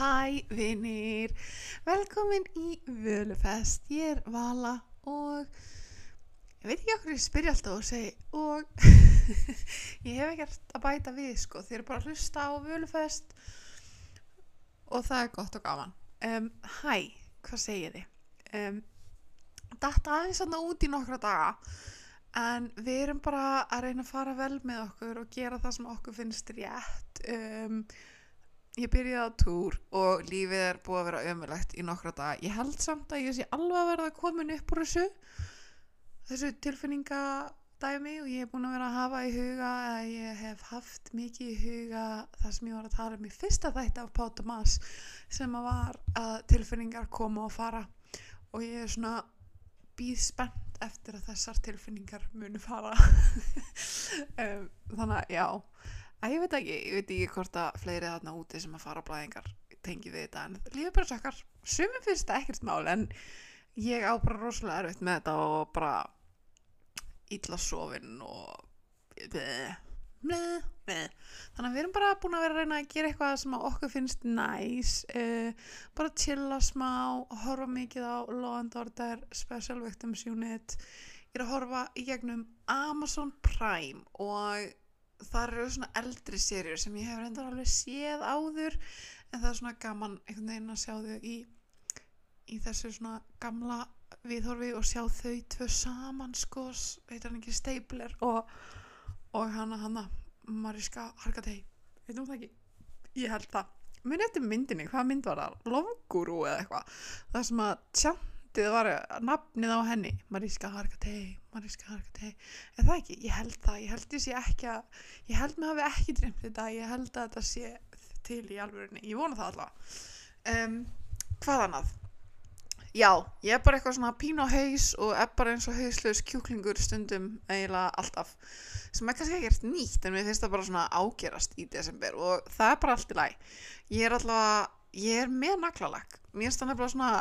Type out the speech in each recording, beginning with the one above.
Hæ vinir, velkomin í Völufest, ég er Vala og ég veit ekki okkur ég spyrja alltaf og segi og ég hef ekkert að bæta við sko, þið eru bara að hlusta á Völufest og það er gott og gaman. Um, hæ, hvað segið þið? Um, Datta aðeins aðna út í nokkra daga en við erum bara að reyna að fara vel með okkur og gera það sem okkur finnst rétt. Um, ég byrjaði á túr og lífið er búið að vera ömulegt í nokkra daga. Ég held samt að ég sé alveg að verða komin upp úr þessu, þessu tilfinningadæmi og ég er búin að vera að hafa í huga eða ég hef haft mikið í huga það sem ég var að tala um í fyrsta þætti af Pátumas sem að var að tilfinningar koma og fara. Og ég er svona býð spennt eftir að þessar tilfinningar munu fara. Um, þannig að já að ég veit ekki, ég veit ekki hvort að fleiri þarna úti sem að fara blæðingar tengi við þetta en lífið bara sökkar sumum finnst þetta ekkert mál en ég á bara rosalega erfitt með þetta og bara illa sofin og bleh, bleh, bleh. þannig að við erum bara búin að vera að reyna að gera eitthvað sem að okkur finnst næs uh, bara chilla smá horfa mikið á Law and Order Special Victims Unit ég er að horfa í gegnum Amazon Prime og það eru svona eldri sériur sem ég hef reyndar alveg séð áður en það er svona gaman einhvern veginn að sjá þau í, í þessu svona gamla viðhorfi og sjá þau tvö saman sko, heitir hann ekki Stapler og, og hana hana Mariska Hargitay. Veitum það ekki, ég held það. Muni eftir myndinni, hvað mynd var það? Lovguru eða eitthvað. Það sem að tjantið var nafnið á henni. Mariska Hargitay Mariska Hargitay, er það ekki? Ég held það, ég held þessi ekki að ég held mig hafi ekki dreymt þetta ég held að þetta sé til í alvörinni ég vona það allavega. Um, hvað annað? Já, ég er bara eitthvað svona pín á haus og er bara eins og hauslaus kjúklingur stundum eiginlega alltaf sem er kannski ekkert nýtt en mér finnst það bara svona ágerast í desember og það er bara allt í læg ég er allavega, ég er með naglalag mér það nefnilega svona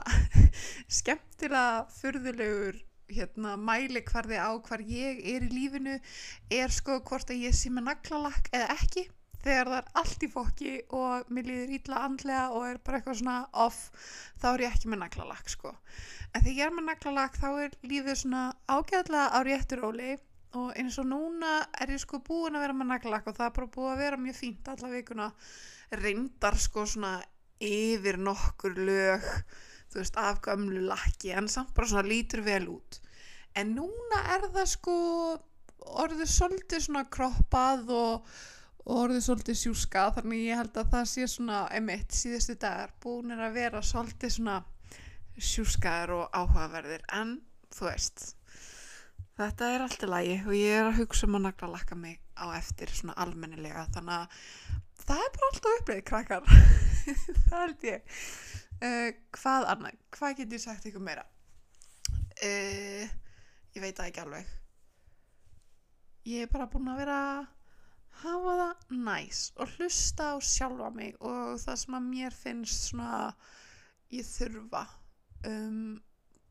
skemmtilega furðulegur hérna, mæli hverði á hvar ég er í lífinu er sko hvort að ég sé með naglalag eða ekki þegar það er allt í fokki og mér líður ítla andlega og er bara eitthvað svona off þá er ég ekki með naglalag sko. En þegar ég er með naglalag þá er lífið svona ágæðlega á réttur óli og eins og núna er ég sko búin að vera með naglalag og það er bara búin að vera mjög fínt alla vikuna. Reyndar sko svona yfir nokkur lög þú veist af gamlu lakki en samt bara svona lítur vel út. En núna er það sko orðið svolítið svona kroppað og orðið svolítið sjúska þannig ég held að það sé svona emitt síðustu dagar búin er að vera svolítið svona sjúskaður og áhugaverðir. En þú veist þetta er allt í lagi og ég er að hugsa um að nagla lakka mig á eftir svona almennilega þannig að það er bara alltaf uppleið krakkar það held ég. Uh, hvað annað, hvað get ég sagt ykkur meira? Uh, ég veit það ekki alveg. Ég er bara búin að vera hafa það næs og hlusta á sjálfa mig og það sem að mér finnst svona ég þurfa. Um,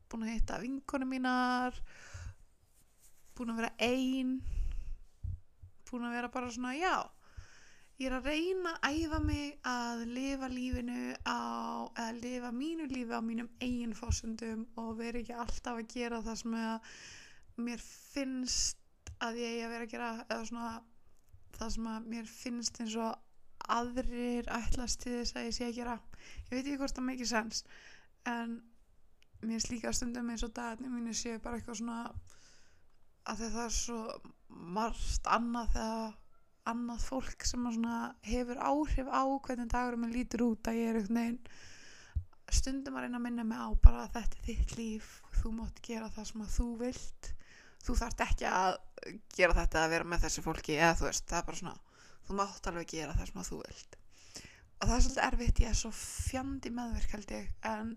búin að hitta vinkonu mínar búin að vera ein búin að vera bara svona já ég er að reyna að æfa mig að lifa lífinu á eða lifa mínu lífi á mínum eigin fósundum og vera ekki alltaf að gera það sem að mér finnst að ég að vera að gera eða svona það sem að mér finnst eins og aðrir ætlast til þess að ég sé að gera. Ég veit ekki hvort það make sense en mér finnst líka stundum eins og dagarnir mínu séu bara eitthvað svona að það er svo margt annað þegar annað fólk sem hefur áhrif á hvernig dagurum minn lítur út að ég er eitthvað neginn stundum að reyna að minna mig á bara að þetta er þitt líf þú mátt gera það sem að þú vilt. Þú þarft ekki að gera þetta að vera með þessi fólki eða þú veist, það er bara svona þú mátt alveg gera það sem að þú vilt. Og það er svolítið erfitt, ég er svo fjandi meðverk held ég en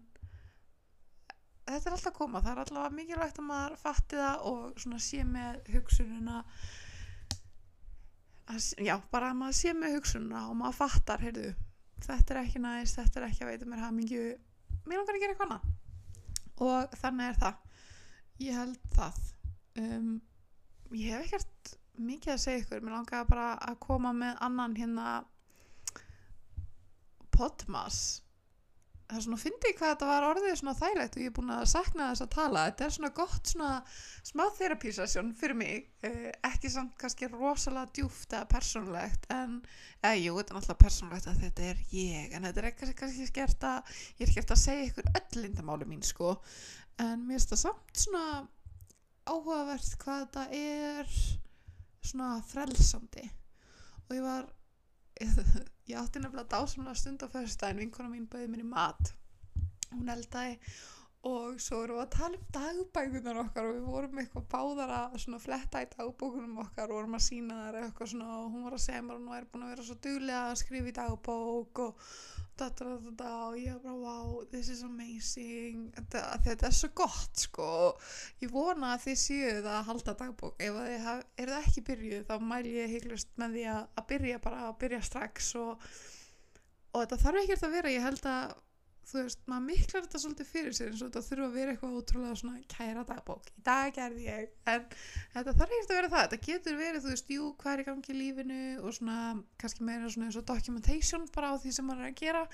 þetta er alltaf koma. Það er alltaf mikilvægt að maður fatti það og svona sé með hugsununa að, já, bara að maður sé með hugsununa og maður fattar, heyrðu þetta er ekki næst, þetta er ekki að veita mér hamingju mér langar að gera eitthvað annað. Og þannig er það. Ég held það. Um, ég hef ekkert mikið að segja ykkur, mér langar bara að koma með annan hérna podmas það er svona fyndi hvað þetta var orðið svona þægilegt og ég er búin að sakna þess að tala. Þetta er svona gott svona smá þerapisasjón fyrir mig eh, ekki samt kannski rosalega djúft eða persónlegt en, eða jú, þetta er náttúrulega persónlegt að þetta er ég en þetta er ekki kannski skert að ég er skert að segja ykkur öll lindamáli mín sko. En mér finnst það samt svona áhugavert hvað þetta er svona frelsandi. Og ég var ég átti nefnilega dásamlega stund á fyrstæðin vinkona mín bauði mér í mat. Hún eldaði og svo erum við að tala um dagbækunar okkar og við vorum eitthvað báðar að fletta í dagbókunum okkar og vorum að sína þar eitthvað svona og hún var að segja mér og hún er búin að vera svo duglega að skrifa í dagbók og da da da og ég var bara wow this is amazing. Þetta, er svo gott sko. Ég vona að þið séu það að halda dagbók. Ef þið er það ekki byrjuð þá mæl ég heiklust með því að, að byrja bara að byrja strax og, og þetta þarf ekkert að vera. Ég held að þú veist, maður miklar þetta svolítið fyrir sér eins og þetta þurfa að vera eitthvað ótrúlega svona kæra dagbók, í dag gerði ég en þetta þarf ekkert að vera það. Þetta getur verið, þú veist, jú, hvað er í gangi í lífinu og svona, kannski meira svona eins og documentation bara á því sem maður er að gera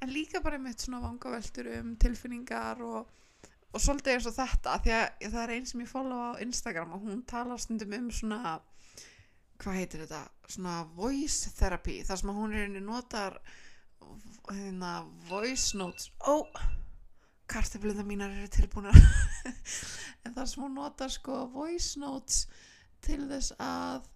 en líka bara með svona vangaveltur um tilfinningar og, og svolítið eins og þetta, því að það er einn sem ég follow á Instagram og hún talar stundum um svona hvað heitir þetta, svona voice therapy, þar sem hún er notar hérna voice notes. Ó, karteflunda mínar eru tilbúinar en það sem hún notar sko voice notes til þess að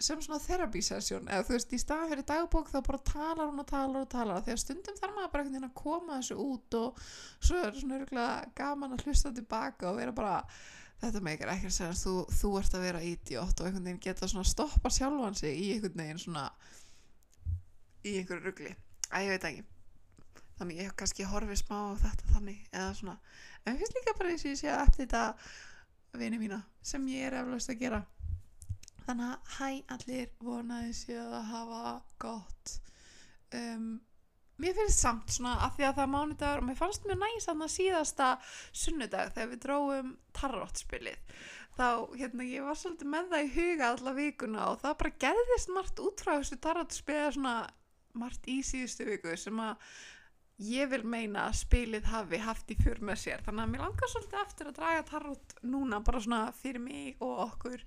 sem svona therapy session eða þú veist í staðan fyrir dagbók þá bara talar hún og talar og talar. Að stundum þarf maður bara einhvern veginn að koma þessu út og svo er svona örgulega gaman að hlusta tilbaka og vera bara þetta meikar ekki að segja þú, þú ert að vera idiot. Og einhvern veginn geta svona stoppa sjálfan sig í einhvern veginn svona í einhverju ruggli að ég veit ekki. Þannig ég hef kannski horfið smá á þetta þannig eða svona. En finnst líka bara eins og ég sé að þetta vini mína sem ég er eflaust að gera. Þannig að hæ allir vonaði séu að hafa gott. Um, mér finnst samt svona að því að það er mánudagur og mér fannst mjög næst að það síðasta sunnudag þegar við dróum tarróttspilið þá hérna ég var svolítið með það í huga alla vikuna og það bara gerðist margt út frá þessu tarróttspilið svona margt í síðustu viku sem að ég vil meina að spilið hafi haft í fjör með sér. Þannig að mér langar svolítið eftir að draga tarot núna bara svona fyrir mig og okkur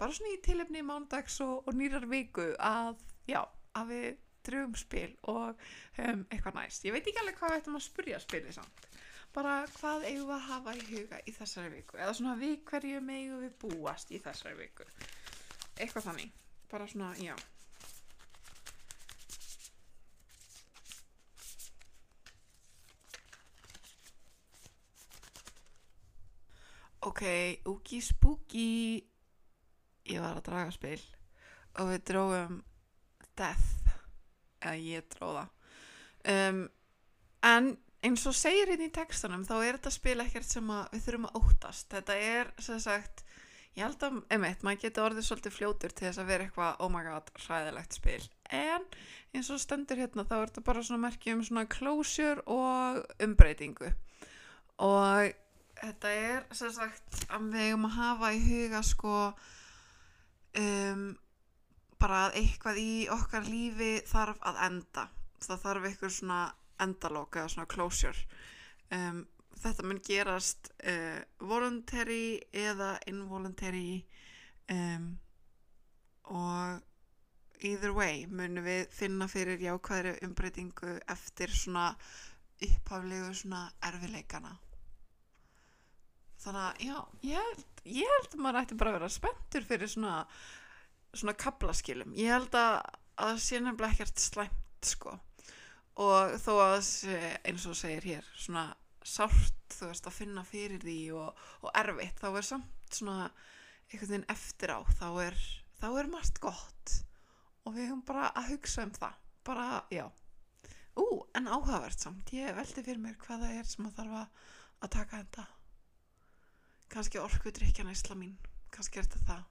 bara svona í tilefni mándags og, og nýrar viku að já, að við drögum spil og höfum eitthvað næst. Ég veit ekki alveg hvað við ættum að spurja spilið samt. Bara hvað eigum við að hafa í huga í þessari viku? Eða svona við hverju megum við búast í þessari viku? Eitthvað þannig. Bara svona, já ok, úki spooky. Ég var að draga spil og við dróðum death. Eða ég dróða um, en eins og segir hérna í textunum þá er þetta spil ekkert sem við þurfum að óttast. Þetta er sem sagt ég held að, emitt, maður getur orðið svolítið fljótur til þess að vera eitthvað, oh my god, ræðilegt spil. En eins og stendur hérna þá er þetta bara svona merkjum svona closure og umbreytingu. Og þetta er sem sagt að við hefum að hafa í huga sko um, bara að eitthvað í okkar lífi þarf að enda. Það þarf eitthvað svona endalók eða svona closure. Um, þetta mun gerast uh, voluntary eða involuntary um, og either way munum við finna fyrir jákvæðri umbreytingu eftir svona upphaflegu svona erfileikana þannig að já, ég held, ég held að maður ætti bara að vera spenntur fyrir svona svona kaplaskilum ég held að það sé nefnilega ekkert slæmt sko. Og þó að eins og segir hér svona sárt þú veist að finna fyrir því og, og erfitt þá er samt svona einhvern veginn eftir á. Þá er, þá er margt gott. Og við höfum bara að hugsa um það. Bara já. Ú en áhugavert samt. Ég veldi fyrir mér hvaða er sem að þarf að taka þetta kannski orkudrykjana ísla mín. Kannski er þetta það.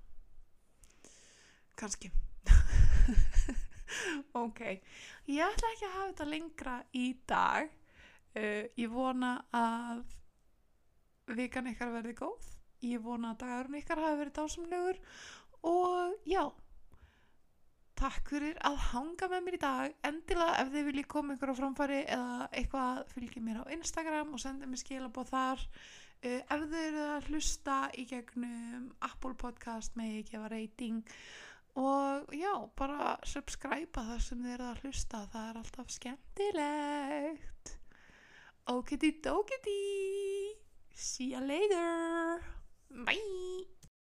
Kannski. Ok. Ég ætla ekki að hafa þetta lengra í dag. Uh, ég vona að vikan ykkar verði góð. Ég vona að dagurinn ykkar hafi verið dásamlegur. Og já takk fyrir að hanga með mér í dag. Endilega ef þið viljið koma ykkur á framfæri eða eitthvað fylgjið mér á Instagram og sendið mér skilabóð þar ef þið eru að hlusta í gegnum Apple Podcast með ég gefa reyting og já, bara subscribe það sem þið eru að hlusta það er alltaf skemmtilegt. Okiti dokiti see you later. Bye